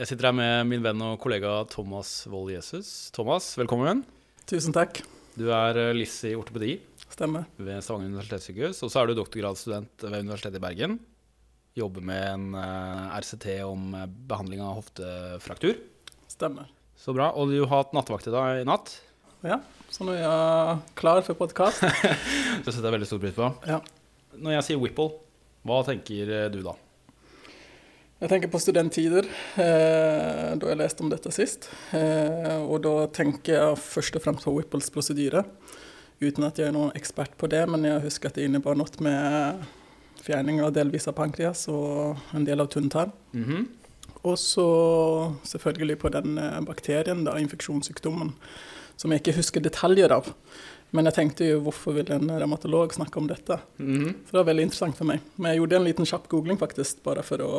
Jeg sitter her med min venn og kollega Thomas Wold Jesus. Thomas, velkommen. Tusen takk. Du er eh, LIS i ortopedi Stemmer. ved Stavanger universitetssykehus. Og så er du doktorgradsstudent ved Universitetet i Bergen. Jobber med en eh, RCT om eh, behandling av hoftefraktur. Stemmer. Så bra. Og du har hatt nattevakt i dag i natt. Ja, så nå er jeg klar for podkast. Det setter jeg veldig stor pris på. Ja. Når jeg sier Whipple, hva tenker du da? Jeg tenker på studenttider, eh, da jeg leste om dette sist. Eh, og da tenker jeg først og fremst på Whipples prosedyre. Uten at jeg er noen ekspert på det, men jeg husker at det innebar noe med fjerning av delvis av pankreas og en del av tynntarm. -hmm. Og så selvfølgelig på den eh, bakterien, da, infeksjonssykdommen, som jeg ikke husker detaljer av. Men jeg tenkte jo hvorfor vil en revmatolog snakke om dette? Mhm. Så det var veldig interessant for meg. Men jeg gjorde en liten kjapp googling faktisk, bare for å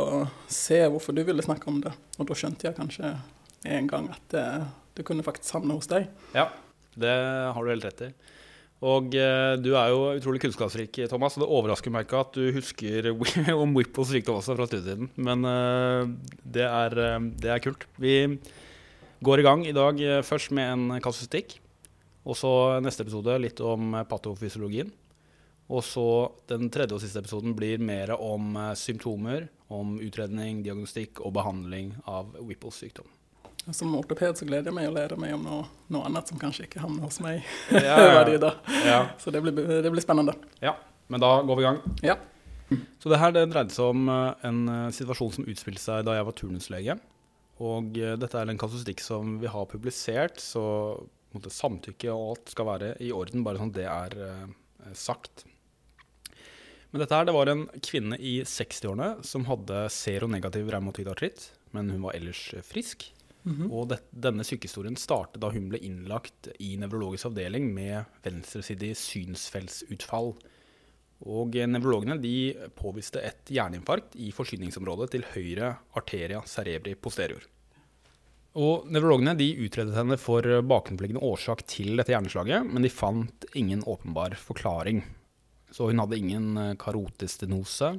se hvorfor du ville snakke om det. Og da skjønte jeg kanskje en gang at det, det kunne faktisk havne hos deg. Ja, det har du helt rett i. Og eh, du er jo utrolig kunnskapsrik, Thomas, og det overrasker meg ikke at du husker om Whipples sykdom også fra studietiden. Men eh, det, er, eh, det er kult. Vi går i gang i dag eh, først med en kasustikk. Og så neste episode litt om patofysiologien. Og så den tredje og siste episoden blir mer om eh, symptomer, om utredning, diagnostikk og behandling av Whipples sykdom. Som ortoped så gleder jeg meg å lære meg om noe, noe annet som kanskje ikke havner hos meg Ja, ja, ja. Så det blir, det blir spennende. ja. Men da går vi i gang. Ja. Så det her det dreide seg om eh, en eh, situasjon som utspilte seg da jeg var turnuslege. Og dette er en kasustikk som vi har publisert, så måte, samtykke og alt skal være i orden, bare sånn det er eh, sagt. Men dette her, det var en kvinne i 60-årene som hadde seronegativ revmatidartritt, men hun var ellers frisk. frisk. -hmm. Og det, denne sykehistorien startet da hun ble innlagt i nevrologisk avdeling med venstresidig synsfellsutfall. Og eh, nevrologene de påviste et hjerneinfarkt i forsyningsområdet til høyre arteria cerebri posterior. Og Nevrologene de utredet henne for bakenforliggende årsak til dette hjerneslaget, men de fant ingen åpenbar forklaring. Så hun hadde ingen eh, karotestenose.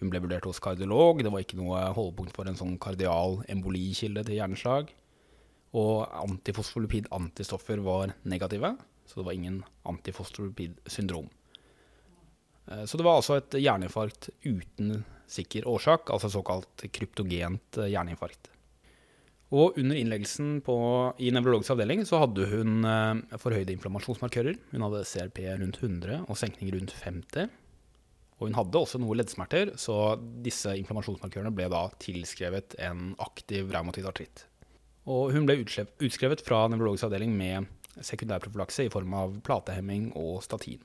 Hun ble vurdert hos kardiolog. Det var ikke noe holdepunkt for en sånn kardial embolikilde til hjerneslag. Og antifosfolipid-antistoffer var negative, så det var ingen antifosfolipid-syndrom. Eh, Så det var altså et hjerneinfarkt uten sikker årsak, altså såkalt kryptogent hjerneinfarkt. Og under innleggelsen på, i nevrologisk avdeling så hadde hun eh, forhøyde inflammasjonsmarkører. Hun hadde CRP rundt 100 og senkning rundt 50. Og hun hadde også noe leddsmerter, så disse inflammasjonsmarkørene ble da tilskrevet en aktiv revmatid artritt. Og hun ble utskrevet fra nevrologisk avdeling med sekundærprofylakse i form av platehemming og statin.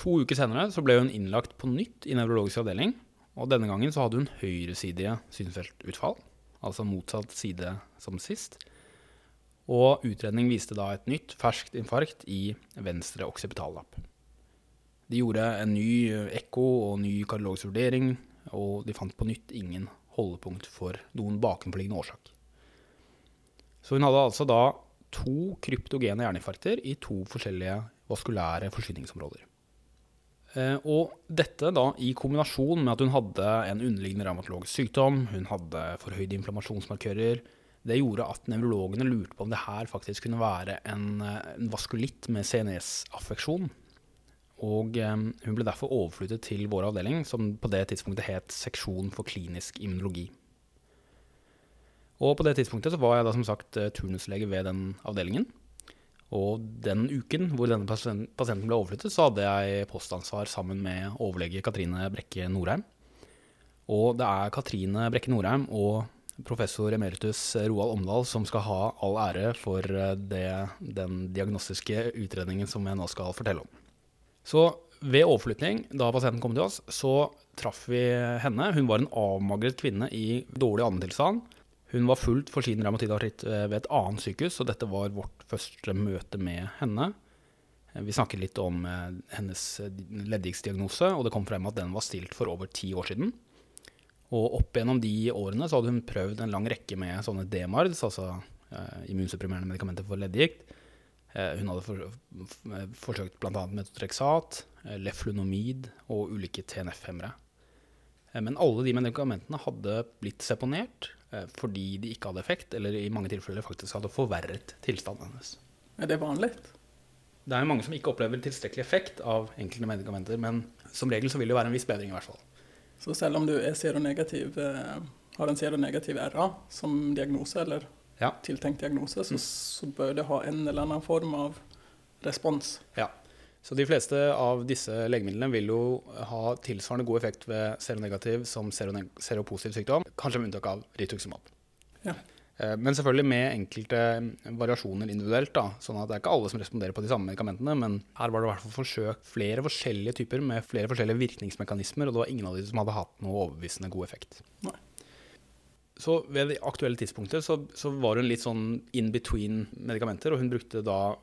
To uker senere så ble hun innlagt på nytt i nevrologisk avdeling. Og denne gangen så hadde hun høyresidige synsfeltutfall, altså motsatt side som sist. Og utredning viste da et nytt, ferskt infarkt i venstre oksipitallapp. De gjorde en ny ekko og ny kardiologisk vurdering, og de fant på nytt ingen holdepunkt for noen bakenforliggende årsak. Så hun hadde altså da to kryptogene hjerneinfarkter i to forskjellige vaskulære forsyningsområder. Eh, og dette da i kombinasjon med at hun hadde en underliggende revmatologisk sykdom, hun hadde forhøyde inflammasjonsmarkører, det gjorde at nevrologene lurte på om det her faktisk kunne være en, eh, vaskulitt med CNS-affeksjon. Og eh, hun ble derfor overflyttet til vår avdeling, som på det tidspunktet het seksjon for klinisk immunologi. Og på det tidspunktet så var jeg da som sagt turnuslege ved den avdelingen. Og den uken hvor denne pasienten ble overflyttet, så hadde jeg postansvar sammen med overlege Katrine Brekke Norheim. Og det er Katrine Brekke Norheim og professor emeritus Roald Omdal som skal ha all ære for eh, det, den diagnostiske utredningen som jeg nå skal fortelle om. Så ved overflytning, da pasienten kom til oss, så traff vi henne. Hun var en avmagret kvinne i dårlig andetilstand. Hun var fullt for sin revmatidartritt eh, ved et annet sykehus, så dette var vårt første møte med henne. Eh, Vi snakket litt om eh, hennes leddgiktsdiagnose, og det kom frem at den var stilt for over ti år siden. Og opp gjennom de årene så hadde hun prøvd en lang rekke med sånne DMARDs, altså immunsupprimerende medikamenter for leddgikt. Hun hadde for, forsøkt bl.a. metotrexat, eh, leflunomid og ulike TNF-hemmere. Eh, Men alle de medikamentene hadde blitt seponert eh, fordi de ikke hadde effekt, eller i mange tilfeller faktisk hadde forverret tilstanden hennes. Er det vanlig? Det er jo mange som ikke opplever tilstrekkelig effekt av enkelte medikamenter, men som regel så vil det være en viss bedring i hvert fall. Så selv om du er seronegativ, eh, har en seronegativ RA som diagnose, eller Ja. tiltenkt diagnose, så, så bør det ha en eller annen form av respons. Ja. Så de fleste av disse legemidlene vil jo ha tilsvarende god effekt ved seronegativ som seropositiv sykdom, kanskje med unntak av rituximab. Ja. Eh, Men selvfølgelig med enkelte variasjoner individuelt. da, sånn at Det er ikke alle som responderer på de samme medikamentene, men her var det i hvert fall forsøkt flere forskjellige typer med flere forskjellige virkningsmekanismer, og det var ingen av de som hadde hatt noe overbevisende god effekt. Nei. Så ved det aktuelle tidspunktet så, så var hun litt sånn in between medikamenter, og hun brukte da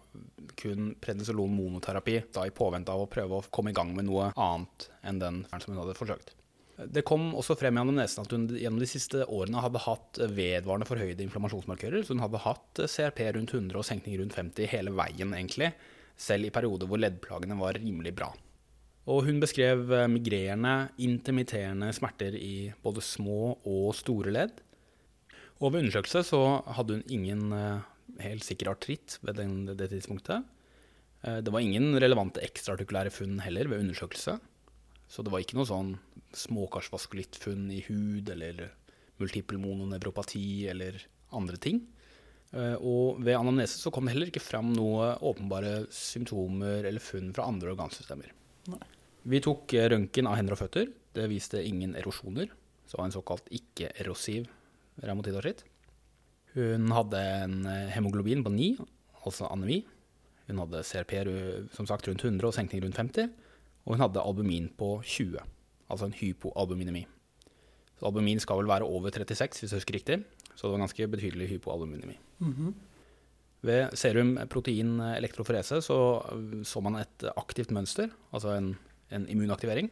kun prednisolon monoterapi da i påvente av å prøve å komme i gang med noe annet enn den som hun hadde forsøkt. Det kom også frem i anamnesen at hun gjennom de siste årene hadde hatt vedvarende forhøyde inflammasjonsmarkører. Så hun hadde hatt CRP rundt 100 og senkning rundt 50 hele veien, egentlig. Selv i perioder hvor leddplagene var rimelig bra. Og hun beskrev eh, migrerende, intermitterende smerter i både små og store ledd. Og ved undersøkelse så hadde hun ingen eh, helt sikker artritt ved den, det tidspunktet. Eh, Det var ingen relevante ekstraartikulære funn heller ved undersøkelse. Så det var ikke noe sånn småkarsvaskulittfunn i hud eller multiple mononevropati eller andre ting. Og ved anamnese så kom det heller ikke fram noe åpenbare symptomer eller funn fra andre organsystemer. Nei. Vi tok eh, røntgen av hender og føtter. Det viste ingen erosjoner. Så det var en såkalt ikke-erosiv revmatidartritt. Hun hadde en eh, hemoglobin på 9, altså anemi. Hun hadde CRP som sagt rundt 100 og senkning rundt 50. Og hun hadde albumin på 20, altså en hypoalbuminemi. Så albumin skal vel være over 36, hvis jeg husker riktig. Så det var ganske betydelig hypoalbuminemi. Mhm. Ved serum protein elektroforese så så man et aktivt mønster, altså en, en immunaktivering.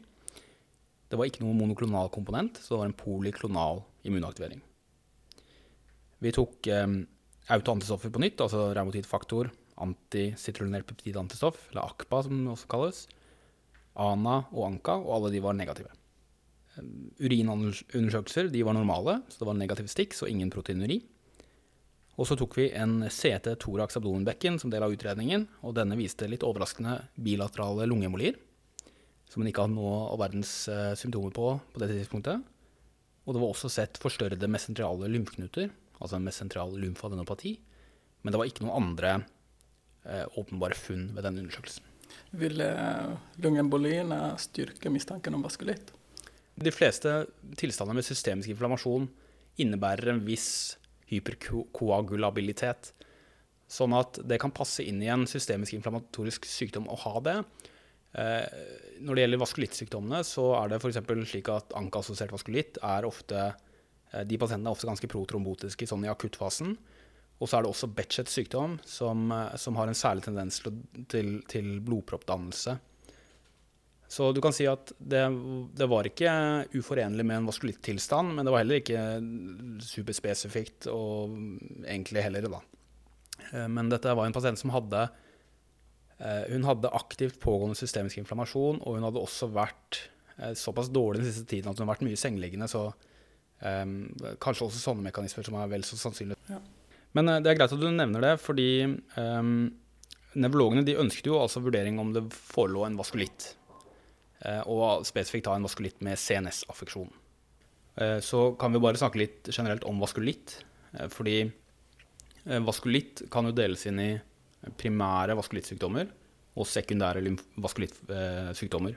Det var ikke noe monoklonal komponent, så det var en poliklonal immunaktivering. Vi tok eh, autoantistoffer på nytt, altså revmatidfaktor, antisitrulinert peptidantistoff, eller ACPA som det også kalles, ANA og ANCA, og alle de var negative. Eh, Urinundersøkelser de var normale, så det var negativ stikk, så ingen proteinuri. Og så tok vi en CT thorax abdomenbekken som del av utredningen, og denne viste litt overraskende bilaterale lungeemolier, som hun ikke hadde noe av verdens uh, symptomer på på det tidspunktet. Og det var også sett forstørrede mesentrale lymfknuter, altså en mesentral lymfadenopati, men det var ikke noen andre uh, åpenbare funn ved denne undersøkelsen. Ville lungeemboliene styrke mistanken om vaskulitt? De fleste tilstander med systemisk inflammasjon innebærer en viss hyperkoagulabilitet. Sånn at det kan passe inn i en systemisk inflammatorisk sykdom å ha det. Eh, Når det gjelder vaskulittsykdommene, så er det f.eks. slik at anka-assosiert vaskulitt er ofte eh, De pasientene er ofte ganske protrombotiske sånn i akuttfasen. Og så er det også Betchets sykdom, som, eh, som har en særlig tendens til, til, til blodproppdannelse. Så du kan si at det, det var ikke uforenlig med en vaskulittilstand, men det var heller ikke superspesifikt og egentlig heller, da. Men dette var en pasient som hadde Hun hadde aktivt pågående systemisk inflammasjon, og hun hadde også vært eh, såpass dårlig den siste tiden at hun har vært mye sengeliggende, så um, kanskje også sånne mekanismer som er vel så sannsynlig. Ja. Men eh, det er greit at du nevner det, fordi um, nevrologene de ønsket jo altså vurdering om det forelå en vaskulitt. Eh, og spesifikt da en vaskulitt med CNS-affeksjon. Eh, Så kan vi bare snakke litt generelt om vaskulitt. eh, Fordi eh, vaskulitt kan jo deles inn i primære vaskulittsykdommer og sekundære vaskulittsykdommer.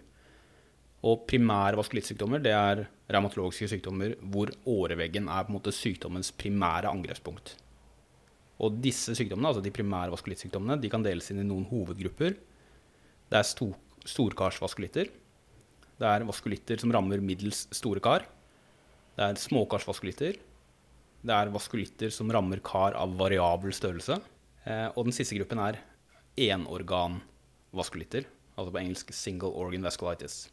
Og primære vaskulittsykdommer det er revmatologiske sykdommer hvor åreveggen er på en måte sykdommens primære angrepspunkt. Og disse sykdommene, altså de primære vaskulittsykdommene, de kan deles inn i noen hovedgrupper. Det er stor, storkarsvaskulitter. Det er vaskulitter som rammer middels store kar. Det er småkarsvaskulitter. Det er vaskulitter som rammer kar av variabel størrelse. Eh, og den siste gruppen er enorganvaskulitter, altså på engelsk single organ vasculitis.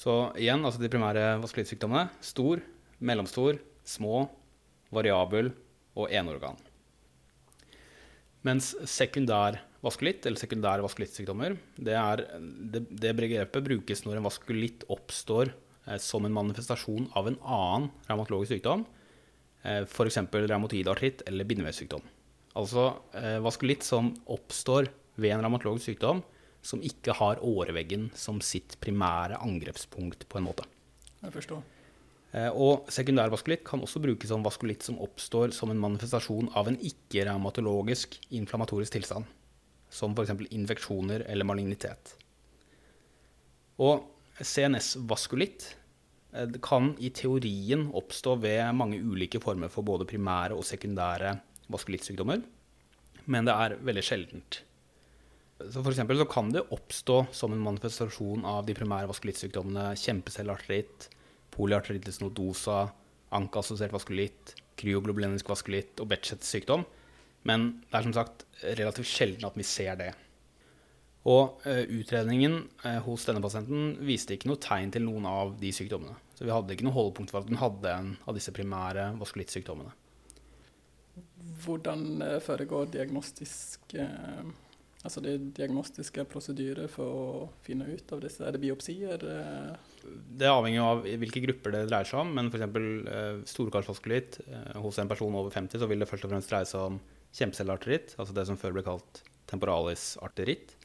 Så igjen, altså de primære vaskulittsykdommene. Stor, mellomstor, små, variabel og enorgan. Mens sekundær vaskulitt, eller sekundære vaskulittsykdommer, det, det, det begrepet brukes når en vaskulitt oppstår eh, som en manifestasjon av en annen revmatologisk sykdom, eh, f.eks. revmatidartritt eller bindevevssykdom. Altså eh, vaskulitt som oppstår ved en revmatologisk sykdom som ikke har åreveggen som sitt primære angrepspunkt, på en måte. Jeg forstår. Eh, Og sekundærvaskulitt kan også brukes som vaskulitt som oppstår som en manifestasjon av en ikke-revmatologisk inflammatorisk tilstand, som f.eks. infeksjoner eller malignitet. Og CNS-vaskulitt eh, kan i teorien oppstå ved mange ulike former for både primære og sekundære vaskulittsykdommer, men det er veldig sjeldent. Så for så kan det oppstå som en manifestasjon av de primære vaskulittsykdommene kjempecellartritt, polyarteritis nodosa, ankeassosiert vaskulitt, kryoglobulenisk vaskulitt og Betchets sykdom. Men det er som sagt relativt sjelden at vi ser det. Og eh, utredningen eh, hos denne pasienten viste ikke noe tegn til noen av de sykdommene. Så vi hadde ikke noe holdepunkt for at hun hadde en av disse primære vaskulittsykdommene. Hvordan eh, foregår diagnostisk eh, Altså det er diagnostiske prosedyrer for å finne ut av disse? Er det biopsier? eh? Det avhenger avhengig av hvilke grupper det dreier seg om, men f.eks. Storkarsvaskulitt eh, hos en person over 50 så vil det først og fremst dreie seg om kjempecellearteritt, altså det som før ble kalt temporalisarteritt.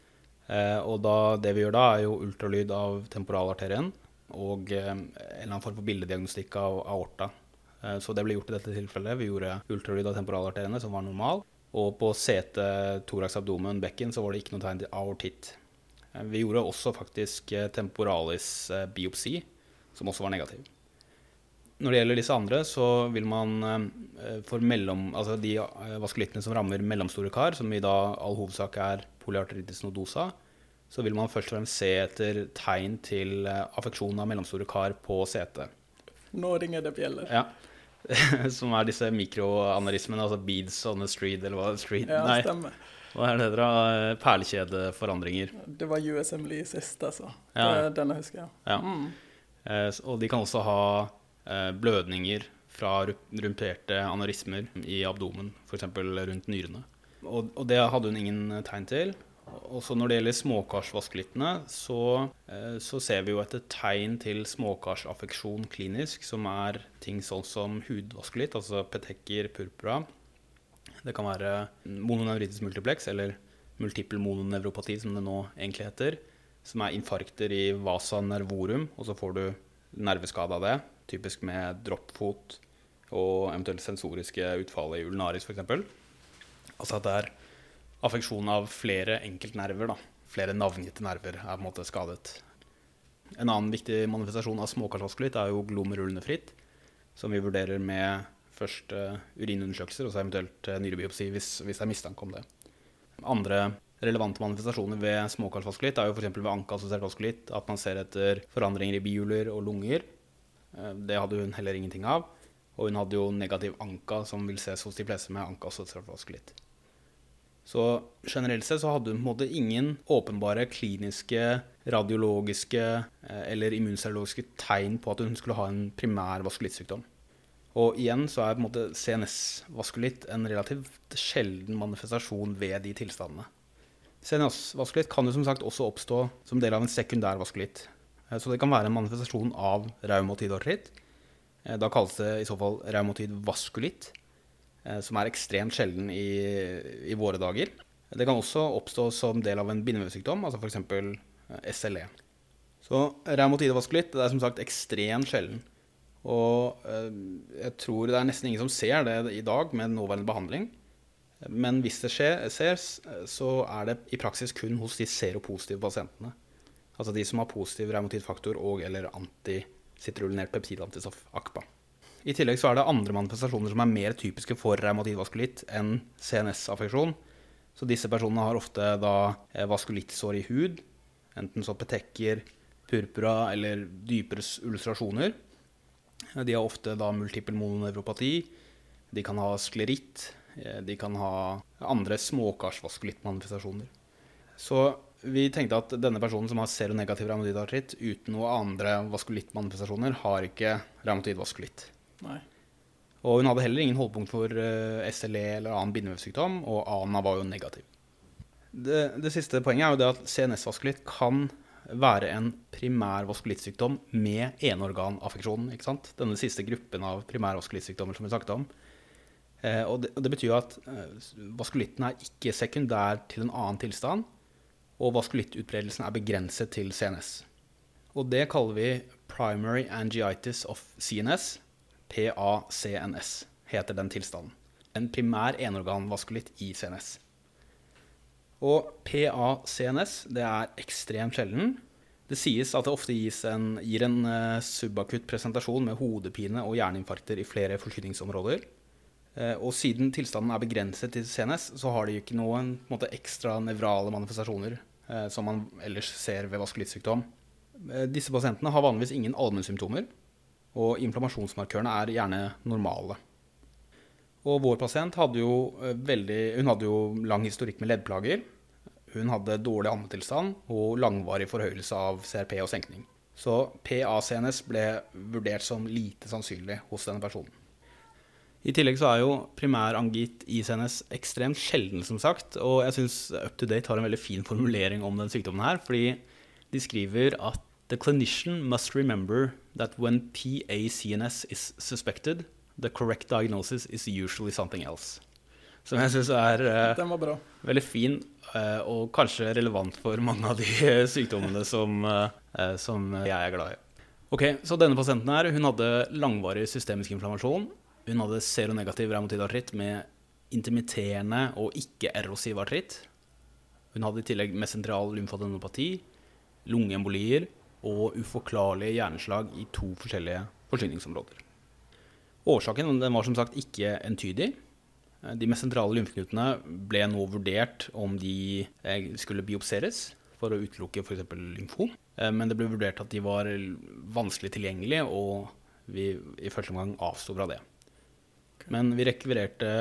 Og da, det vi gjør da, er jo ultralyd av temporalarterien og en eller annen form for bildediagnostikk av aorta. Eh, så det ble gjort i dette tilfellet. Vi gjorde ultralyd av temporalarteriene, som var normal. Og på CT, thorax, abdomen, bekken, så var det ikke noe tegn til aortitt. Eh, Vi gjorde også faktisk eh, temporalis-biopsi, som også var negativ. Når det gjelder disse andre, så vil man for mellom, altså de vaskulittene som rammer mellomstore kar, som i da all hovedsak er polyarteritis nodosa, så vil man først og fremst se etter tegn til affeksjon av mellomstore kar på CT. Nå ringer det bjeller. Ja. som er disse mikroanarismene, altså beads on the street, eller hva? Street? Ja, Nei, stemmer. hva er det dere har? Perlekjedeforandringer. Det var USM Lee sist, altså. Ja. Det, denne husker jeg. Ja. Mm. Eh, Og de kan også ha eh, blødninger fra rumperte anarismer i abdomen, f.eks. rundt nyrene. Og, og det hadde hun ingen tegn til. Også når det gjelder småkarsvaskelittene, så, eh, så ser vi jo etter tegn til småkarsaffeksjon klinisk, som er ting sånn som hudvaskelitt, altså petekker purpura. Det kan være mononeuritis multiplex, eller multiple mononevropati, som det nå egentlig heter, som er infarkter i vasa nervorum, og så får du nerveskade av det, typisk med droppfot og eventuelt sensoriske utfall i ulnaris f.eks. Altså at det er affeksjon av flere enkeltnerver, da. Flere navngitte nerver er på en måte skadet. En annen viktig manifestasjon av småkarsvaskelitt er jo glomerulnefritt, som vi vurderer med først urinundersøkelser og så eventuelt eh, nyrebiopsi hvis, hvis det er mistanke om det. Andre relevante manifestasjoner ved småkarsvaskelitt er jo f.eks. ved ankeassosiert vaskulitt at man ser etter forandringer i bihuler og lunger. Eh, Det hadde hun heller ingenting av. Og hun hadde jo negativ anka, som vil ses hos de fleste med ankeassosiert vaskelitt. Så generelt sett så hadde hun på en måte ingen åpenbare kliniske, radiologiske eh, eller immunserologiske tegn på at hun skulle ha en primær vaskulittsykdom. Og igjen så er på en måte CNS-vaskulitt en relativt sjelden manifestasjon ved de tilstandene. CNS-vaskulitt kan jo som sagt også oppstå som del av en sekundær vaskulitt. Eh, Så det kan være en manifestasjon av raumatid artritt. Da kalles det i så fall raumatid vaskulitt, eh, som er ekstremt sjelden i, i våre dager. Det kan også oppstå som del av en bindevevsykdom, altså f.eks. SLE. Så reumatidevaskulitt det er som sagt ekstremt sjelden. Og eh, jeg tror det er nesten ingen som ser det i dag med nåværende behandling. Men hvis det skjer, ser, så er det i praksis kun hos de seropositive pasientene. Altså de som har positiv revmatidfaktor og eller antisitrullinert peptidantistoff, ACPA. I tillegg så er det andre manifestasjoner som er mer typiske for revmatidvaskulitt enn CNS-affeksjon. Så disse personene har ofte da eh, vaskulittsår i hud, enten så petekker, purpura eller dypere illustrasjoner. ulcerasjoner. De har ofte da multiple mononevropati. De kan ha skleritt. eh, De kan ha andre småkarsvaskulittmanifestasjoner. Så vi tenkte at denne personen som har seronegativ revmatidartritt uten noe andre vaskulittmanifestasjoner, har ikke revmatidvaskulitt. Nei. Og hun hadde heller ingen holdpunkt for eh, SLE eller annen bindevevsykdom, og ANA var jo negativ. Det, det siste poenget er jo det at CNS-vaskulitt kan være en primær vaskulittsykdom med enorganaffeksjon. ikke sant? Denne siste gruppen av primærvaskulittsykdommer som vi snakket om. Eh, og, det, og det betyr jo at eh, vaskulitten er ikke sekundær til en annen tilstand, og vaskulittutbredelsen er begrenset til CNS. Og det kaller vi primary angiitis of CNS, PACNS, heter den tilstanden. En primær enorganvaskulitt i CNS. Og PACNS det er ekstremt sjelden. Det sies at det ofte en, gir en uh, subakutt presentasjon med hodepine og hjerneinfarkter i flere forsyningsområder. Uh, og siden tilstanden er begrenset til CNS, så har de ikke noen måte, ekstra nevrale manifestasjoner uh, som man ellers ser ved vaskulittsykdom. disse pasientene har vanligvis ingen allmennsymptomer, og inflammasjonsmarkørene er gjerne normale. Og vår pasient hadde jo veldig Hun hadde jo lang historikk med leddplager. Hun hadde dårlig ammetilstand og langvarig forhøyelse av CRP og senkning. Så PACNS ble vurdert som lite sannsynlig hos denne personen. I tillegg så er jo primær angitt i CNS ekstremt sjelden, som sagt. Og jeg syns UpToDate har en veldig fin formulering om den sykdommen her. Fordi de skriver at the clinician must remember that when PACNS is suspected, the correct diagnosis is usually something else. Som jeg syns er uh, veldig fin uh, og kanskje relevant for mange av de sykdommene som, uh, som, jeg er glad i. Ok, Så denne pasienten her, hun hadde langvarig systemisk inflammasjon. Hun hadde seronegativ revmatid artritt med intimiterende og ikke-erosiv artritt. Hun hadde i tillegg mesentral lymfadenopati, lungeembolier og uforklarlige hjerneslag i to forskjellige forsyningsområder. Årsaken var som sagt ikke entydig. De mest sentrale lymfeknutene ble nå vurdert om de eh, skulle biopseres for å utelukke f.eks. lymfom. Eh, men det ble vurdert at de var vanskelig tilgjengelige, og vi i første omgang avsto fra det. Men vi rekvirerte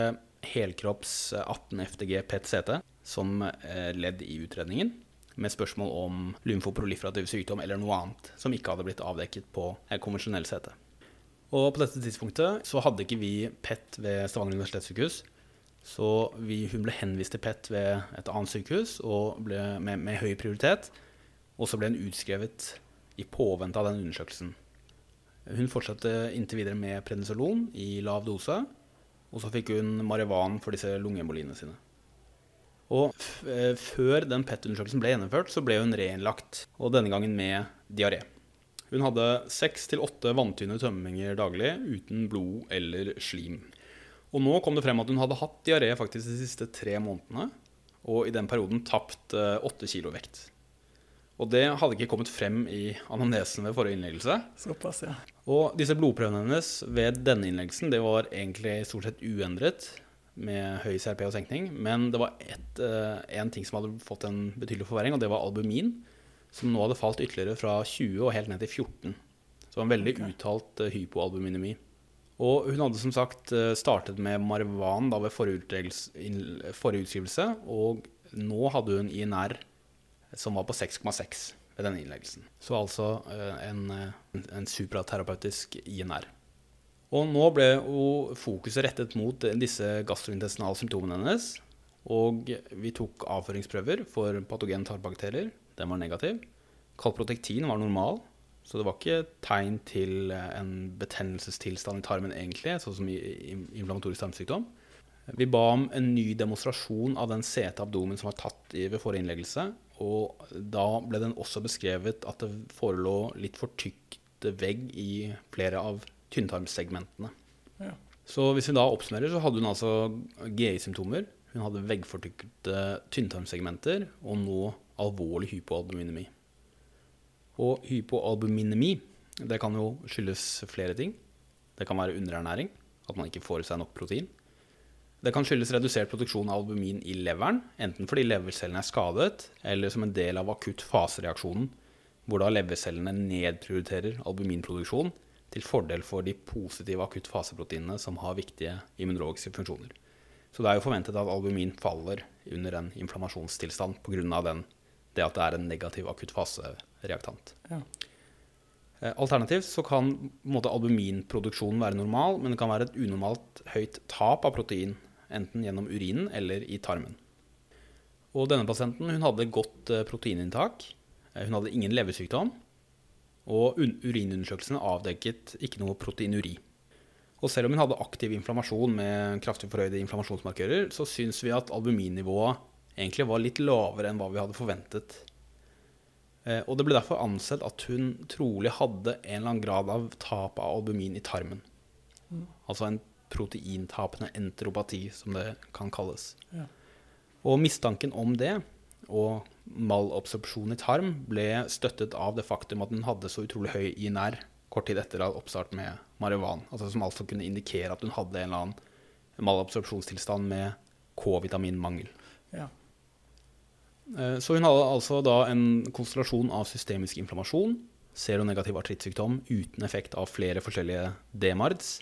helkropps 18 FTG PET-CT som eh, ledd i utredningen, med spørsmål om lymfoproliferativ sykdom eller noe annet som ikke hadde blitt avdekket på konvensjonell CT. Og på dette tidspunktet så hadde ikke vi PET ved Stavanger universitetssykehus. Så vi, hun ble henvist til PET ved et annet sykehus med, med, høy prioritet. Og så ble hun utskrevet i påvente av den undersøkelsen. Hun fortsatte inntil videre med prednisolon i lav dose. Og så fikk hun Marivan for disse lungeemboliene sine. Og eh, før den PET-undersøkelsen ble gjennomført, så ble hun reinnlagt. Og denne gangen med diaré. Hun hadde seks til åtte vanntynne tømminger daglig uten blod eller slim. Og nå kom det frem at hun hadde hatt diaré faktisk de siste tre månedene. Og i den perioden tapt eh, åtte kilo vekt. Og det hadde ikke kommet frem i anamnesen ved forrige innleggelse. Såpass, ja. Og disse blodprøvene hennes ved denne innleggelsen det var egentlig stort sett uendret med høy CRP og senkning. Men det var én uh, ting som hadde fått en betydelig forverring, og det var albumin. Som nå hadde falt ytterligere fra 20 og helt ned til 14. Så det var en veldig okay. uttalt uh, hypoalbuminemi. Og hun hadde som sagt eh, startet med Marwan ved forrige, utskrivelse, og nå hadde hun INR som var på 6,6 ved denne innleggelsen. Så altså eh, en, en supraterapeutisk INR. Og nå ble fokuset rettet mot disse gastrointestinale symptomene hennes. Og vi tok avføringsprøver for patogen tarmbakterier. Den var negativ. Kalprotektin var normal. Så det var ikke tegn til en betennelsestilstand i tarmen, egentlig, sånn som i inflammatorisk tarmsykdom. Vi ba om en ny demonstrasjon av den sete abdomen som var tatt ved forrige innleggelse. Og da ble den også beskrevet at det forelå litt for tykt vegg i flere av tynntarmsegmentene. Ja. Så hvis vi da oppsummerer, så hadde hun altså GI-symptomer. Hun hadde veggfortykkede tynntarmsegmenter og nå alvorlig hypoalbuminemi. Og hypoalbuminemi det kan jo skyldes flere ting. Det kan være underernæring, at man ikke får i seg nok protein. Det kan skyldes redusert produksjon av albumin i leveren, enten fordi levercellene er skadet, eller som en del av akutt fasereaksjonen, hvor da levercellene nedprioriterer albuminproduksjon til fordel for de positive akuttfaseproteinene som har viktige immunologiske funksjoner. Så det er jo forventet at albumin faller under en inflammasjonstilstand pga. det at det er en negativ akuttfasereaktant. Ja. Eh, alternativt så kan måte, albuminproduksjonen være normal, men det kan være et unormalt høyt tap av protein, enten gjennom urinen eller i tarmen. Og denne pasienten hadde godt eh, proteininntak, Eh, Hun hadde ingen leversykdom, og urinundersøkelsen avdekket ikke noe proteinuri. Og selv om hun hadde aktiv inflammasjon med kraftig forhøyde inflammasjonsmarkører, så syns vi at albuminnivået egentlig var litt lavere enn hva vi hadde forventet. Eh, Og det ble derfor ansett at hun trolig hadde en eller annen grad av tap av albumin i tarmen. Altså en proteintapende enteropati, som det kan kalles. Ja. Og mistanken om det, og malabsorpsjon i tarm, ble støttet av det faktum at hun hadde så utrolig høy INR kort tid etter oppstart med marihuan. Altså som altså kunne indikere at hun hadde en eller annen malabsorpsjonstilstand med K-vitaminmangel. Ja. Eh, Så hun hadde altså da en konstellasjon av systemisk inflammasjon, seronegativ artrittsykdom uten effekt av flere forskjellige DMARDs.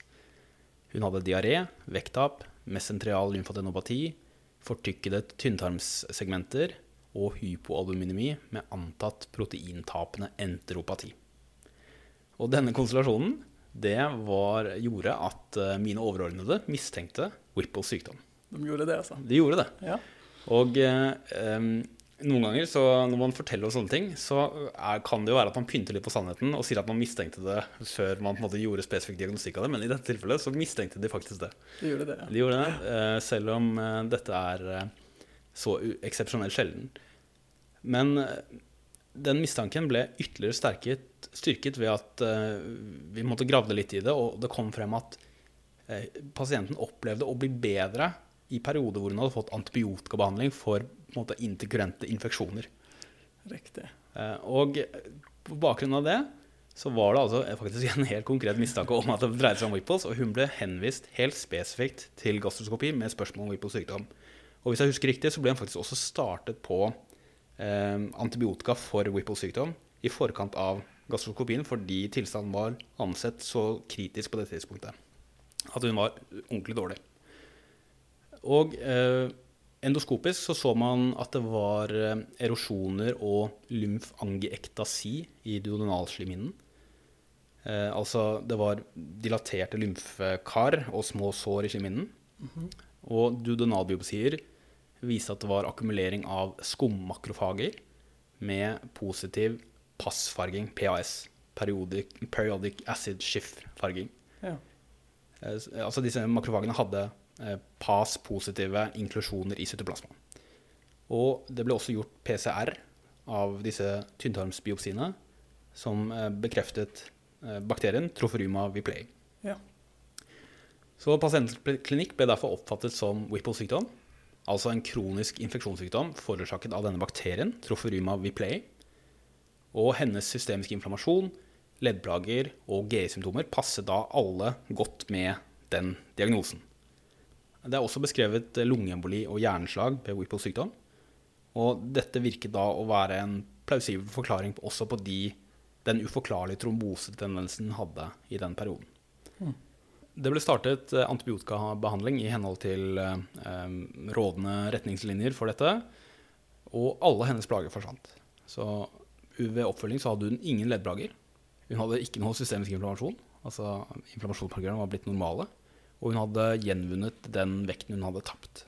Hun hadde diaré, vekttap, mesentrial lymfadenopati, fortykkede tynntarmssegmenter og hypoalbuminemi med antatt proteintapende enteropati. Og denne konstellasjonen det var, gjorde at eh, mine overordnede mistenkte Whipples sykdom. De gjorde det, altså. De gjorde det. Ja. Og eh, noen ganger så når man forteller oss sånne ting, så er, kan det jo være at man pynter litt på sannheten og sier at man mistenkte det før man på en måte gjorde spesifikk diagnostikk av det, men i dette tilfellet så mistenkte de faktisk det. De gjorde det, ja. De gjorde det, eh, selv om eh, dette er eh, så eksepsjonelt sjelden. Men eh, den mistanken ble ytterligere sterket, styrket ved at eh, vi måtte gravde litt i det, og det kom frem at eh, pasienten opplevde å bli bedre i perioder hvor hun hadde fått antibiotikabehandling for måte, interkurrente infeksjoner. Riktig. Og på bakgrunn av det så var det altså faktisk en helt konkret mistanke om at det dreide seg om Whipples, og hun ble henvist helt spesifikt til gastroskopi med spørsmål om Whipples sykdom. Og hvis jeg husker riktig, så ble han faktisk også startet på eh, antibiotika for Whipple-sykdom i forkant av gastroskopien, fordi tilstanden var ansett så kritisk på det tidspunktet at hun var ordentlig dårlig. Og eh, endoskopisk så så man at det var eh, erosjoner og lymfangiektasi i duodenalslimhinnen. Eh, altså det var dilaterte lymfekar og små sår i slimhinnen. Og duodenalbiopsier viste at det var akkumulering av skummakrofager med positiv passfarging, PAS, periodic, periodic acid shift-farging. Ja. Eh, Altså disse makrofagene hadde eh, PAS-positive inklusjoner i cytoplasmaen. Og det ble også gjort PCR av disse tynntarmsbiopsiene, som eh, bekreftet eh, bakterien Trophoruma viplei. Ja. Så pasientklinikk ble derfor oppfattet som Whipples sykdom, altså en kronisk infeksjonssykdom forårsaket av denne bakterien, Trophoruma viplei. Og hennes systemiske inflammasjon, leddplager og GI-symptomer passet da alle godt med den diagnosen. Det er også beskrevet lungeemboli og hjerneslag ved Whipples sykdom. Og dette virket da å være en plausibel forklaring også på de, den uforklarlige trombosetendensen hadde i den perioden. Det ble startet eh, antibiotikabehandling i henhold til eh, eh, rådende retningslinjer for dette, og alle hennes plager forsvant. Så ved oppfølging så hadde hun ingen leddplager. Hun hadde ikke noe systemisk inflammasjon, altså inflammasjonsmarkørene var blitt normale, og hun hadde gjenvunnet den vekten hun hadde tapt.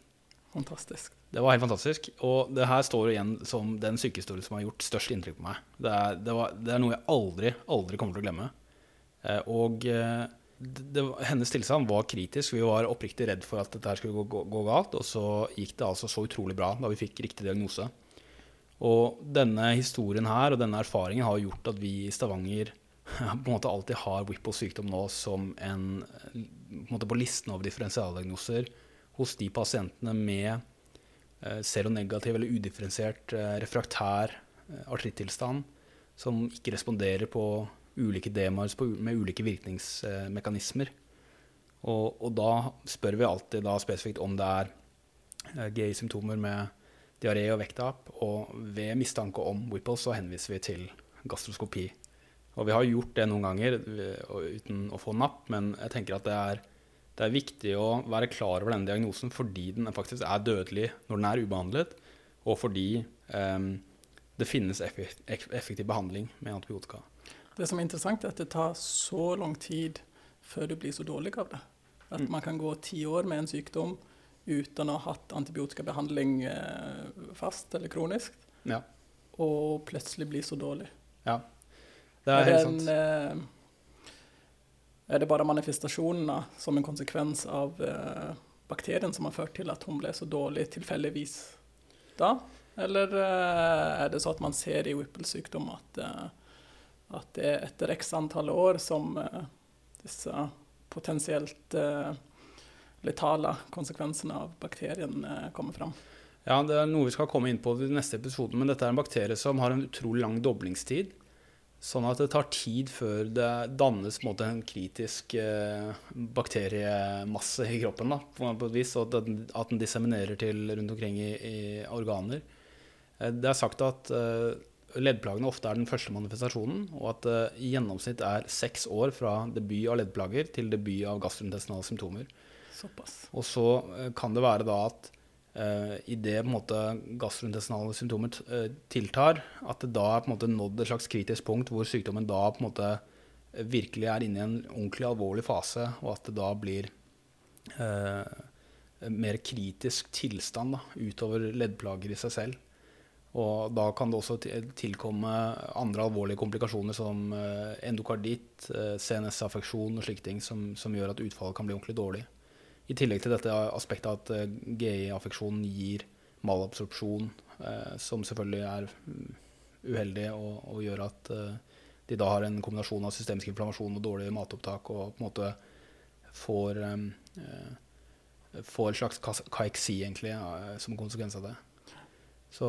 Fantastisk. Det var helt fantastisk. Og det her står igjen som den sykehistorien som har gjort størst inntrykk på meg. Det er, det var, det er noe jeg aldri, aldri kommer til å glemme. Eh, og det, hennes tilstand var kritisk. Vi var oppriktig redd for at dette skulle gå, gå, gå galt. Og så gikk det altså så utrolig bra da vi fikk riktig diagnose. Og denne historien her og denne erfaringen har gjort at vi i Stavanger på en måte alltid har Whipples sykdom nå som en, på, en måte på listen over differensialdiagnoser hos de pasientene med eh, seronegativ eller udifferensiert eh, refraktær eh, artrittilstand som ikke responderer på ulike demoer med ulike virkningsmekanismer. Og, og da spør vi alltid spesifikt om det er eh, GI-symptomer med diaré og vekttap, og ved mistanke om Whipple så henviser vi til gastroskopi. Og vi har gjort det noen ganger uten å få napp, men jeg tenker at det er, det er viktig å være klar over denne diagnosen fordi den faktisk er dødelig når den er ubehandlet, og fordi um, det finnes effektiv behandling med antibiotika. Det som er interessant, er at det tar så lang tid før du blir så dårlig av det. At Mm. man kan gå ti år med en sykdom uten å ha hatt antibiotikabehandling eh, fast eller kronisk. Ja. og plutselig bli så dårlig? Ja, det er, Er helt sant. eh, er det bare manifestasjonene som en konsekvens av uh, bakterien som har ført til at hun ble så dårlig tilfeldigvis da? Eller uh, er det så at man ser i Whipple-sykdom at, eh, at det er etter x antall år som eh, disse potensielt eh, letale konsekvensene av bakterien eh, kommer fram? Ja, det er noe vi skal komme inn på i neste episode, men dette er en bakterie som har en utrolig lang doblingstid. Sånn at det tar tid før det dannes en, måte, en kritisk eh, bakteriemasse i kroppen. Da, på et vis, og at den, at den disseminerer til rundt omkring i, i organer. Eh, det er sagt at eh, leddplagene ofte er den første manifestasjonen, og at det i gjennomsnitt er seks år fra debut av leddplager til debut av gastrointestinale symptomer. Såpass. Og så eh, kan det være da at uh, idet gastrointestinale symptomer eh, tiltar, at det da er på en måte nådd et slags kritisk punkt hvor sykdommen da på en måte eh, virkelig er inne i en ordentlig alvorlig fase, og at det da blir eh, en mer kritisk tilstand da, utover leddplager i seg selv. Og da kan det også tilkomme andre alvorlige komplikasjoner som eh, endokarditt, eh, CNS-affeksjon og slike ting, som, som gjør at utfallet kan bli ordentlig dårlig. I tillegg til dette aspektet at eh, GI-affeksjonen gir malabsorpsjon, som selvfølgelig er mm, uheldig og, og gjør at de da har en kombinasjon av systemisk inflammasjon og dårlig matopptak og på en måte får, får en slags kaiksi egentlig som konsekvens av det. Så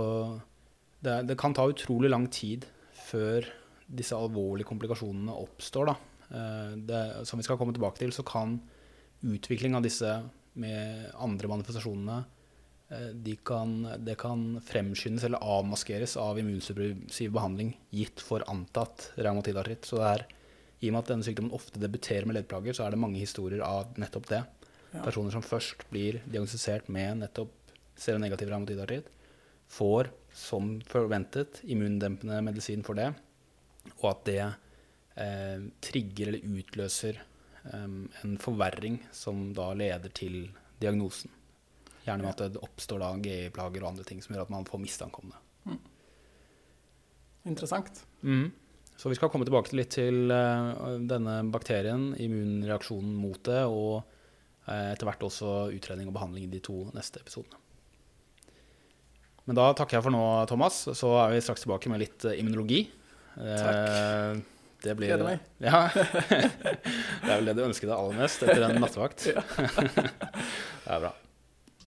det, er- det kan ta utrolig lang tid før disse alvorlige komplikasjonene oppstår. Da. Eh, Det, som vi skal komme tilbake til, så kan utvikling av disse med andre manifestasjonene eh, de kan, det kan fremskyndes eller avmaskeres av immunsuppressiv behandling gitt for antatt revmatidartritt. Så det er, i og med at denne sykdommen ofte debuterer med leddplager, så er det mange historier av nettopp det. Ja. Personer som først blir diagnostisert med nettopp seronegativ revmatidartritt, får som forventet immundempende medisin for det, og at det eh, trigger eller utløser eh, en forverring som da leder til diagnosen. Gjerne med at det oppstår da GI-plager og andre ting som gjør at man får mistanke om det. Interessant. Så vi skal komme tilbake litt til uh, denne bakterien, immunreaksjonen mot det, og uh, etter hvert også utredning og behandling i de to neste episodene. Men da takker jeg for nå, Thomas. Så er vi straks tilbake med litt eh, immunologi. Takk. Det blir, Gleder meg. Ja. det er vel det du ønsker deg aller mest etter en nattevakt. det er bra.